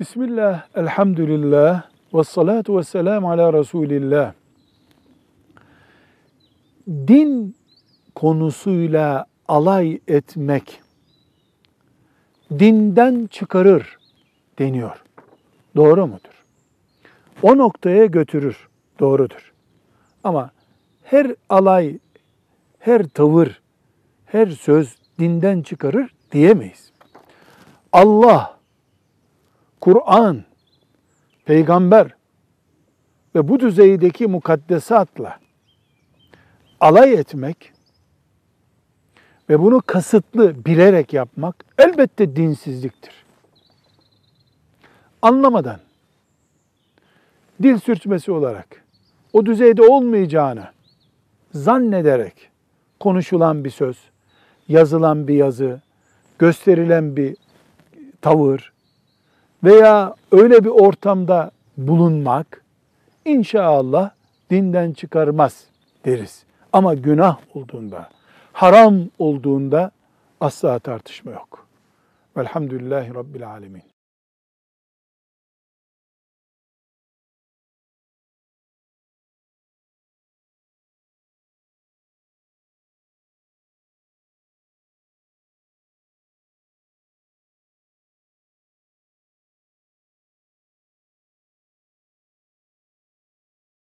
Bismillah, elhamdülillah, ve salatu ve selamu ala Resulillah. Din konusuyla alay etmek dinden çıkarır deniyor. Doğru mudur? O noktaya götürür. Doğrudur. Ama her alay, her tavır, her söz dinden çıkarır diyemeyiz. Allah, Kur'an, peygamber ve bu düzeydeki mukaddesatla alay etmek ve bunu kasıtlı bilerek yapmak elbette dinsizliktir. Anlamadan, dil sürçmesi olarak o düzeyde olmayacağını zannederek konuşulan bir söz, yazılan bir yazı, gösterilen bir tavır veya öyle bir ortamda bulunmak inşallah dinden çıkarmaz deriz. Ama günah olduğunda, haram olduğunda asla tartışma yok. Velhamdülillahi Rabbil Alemin.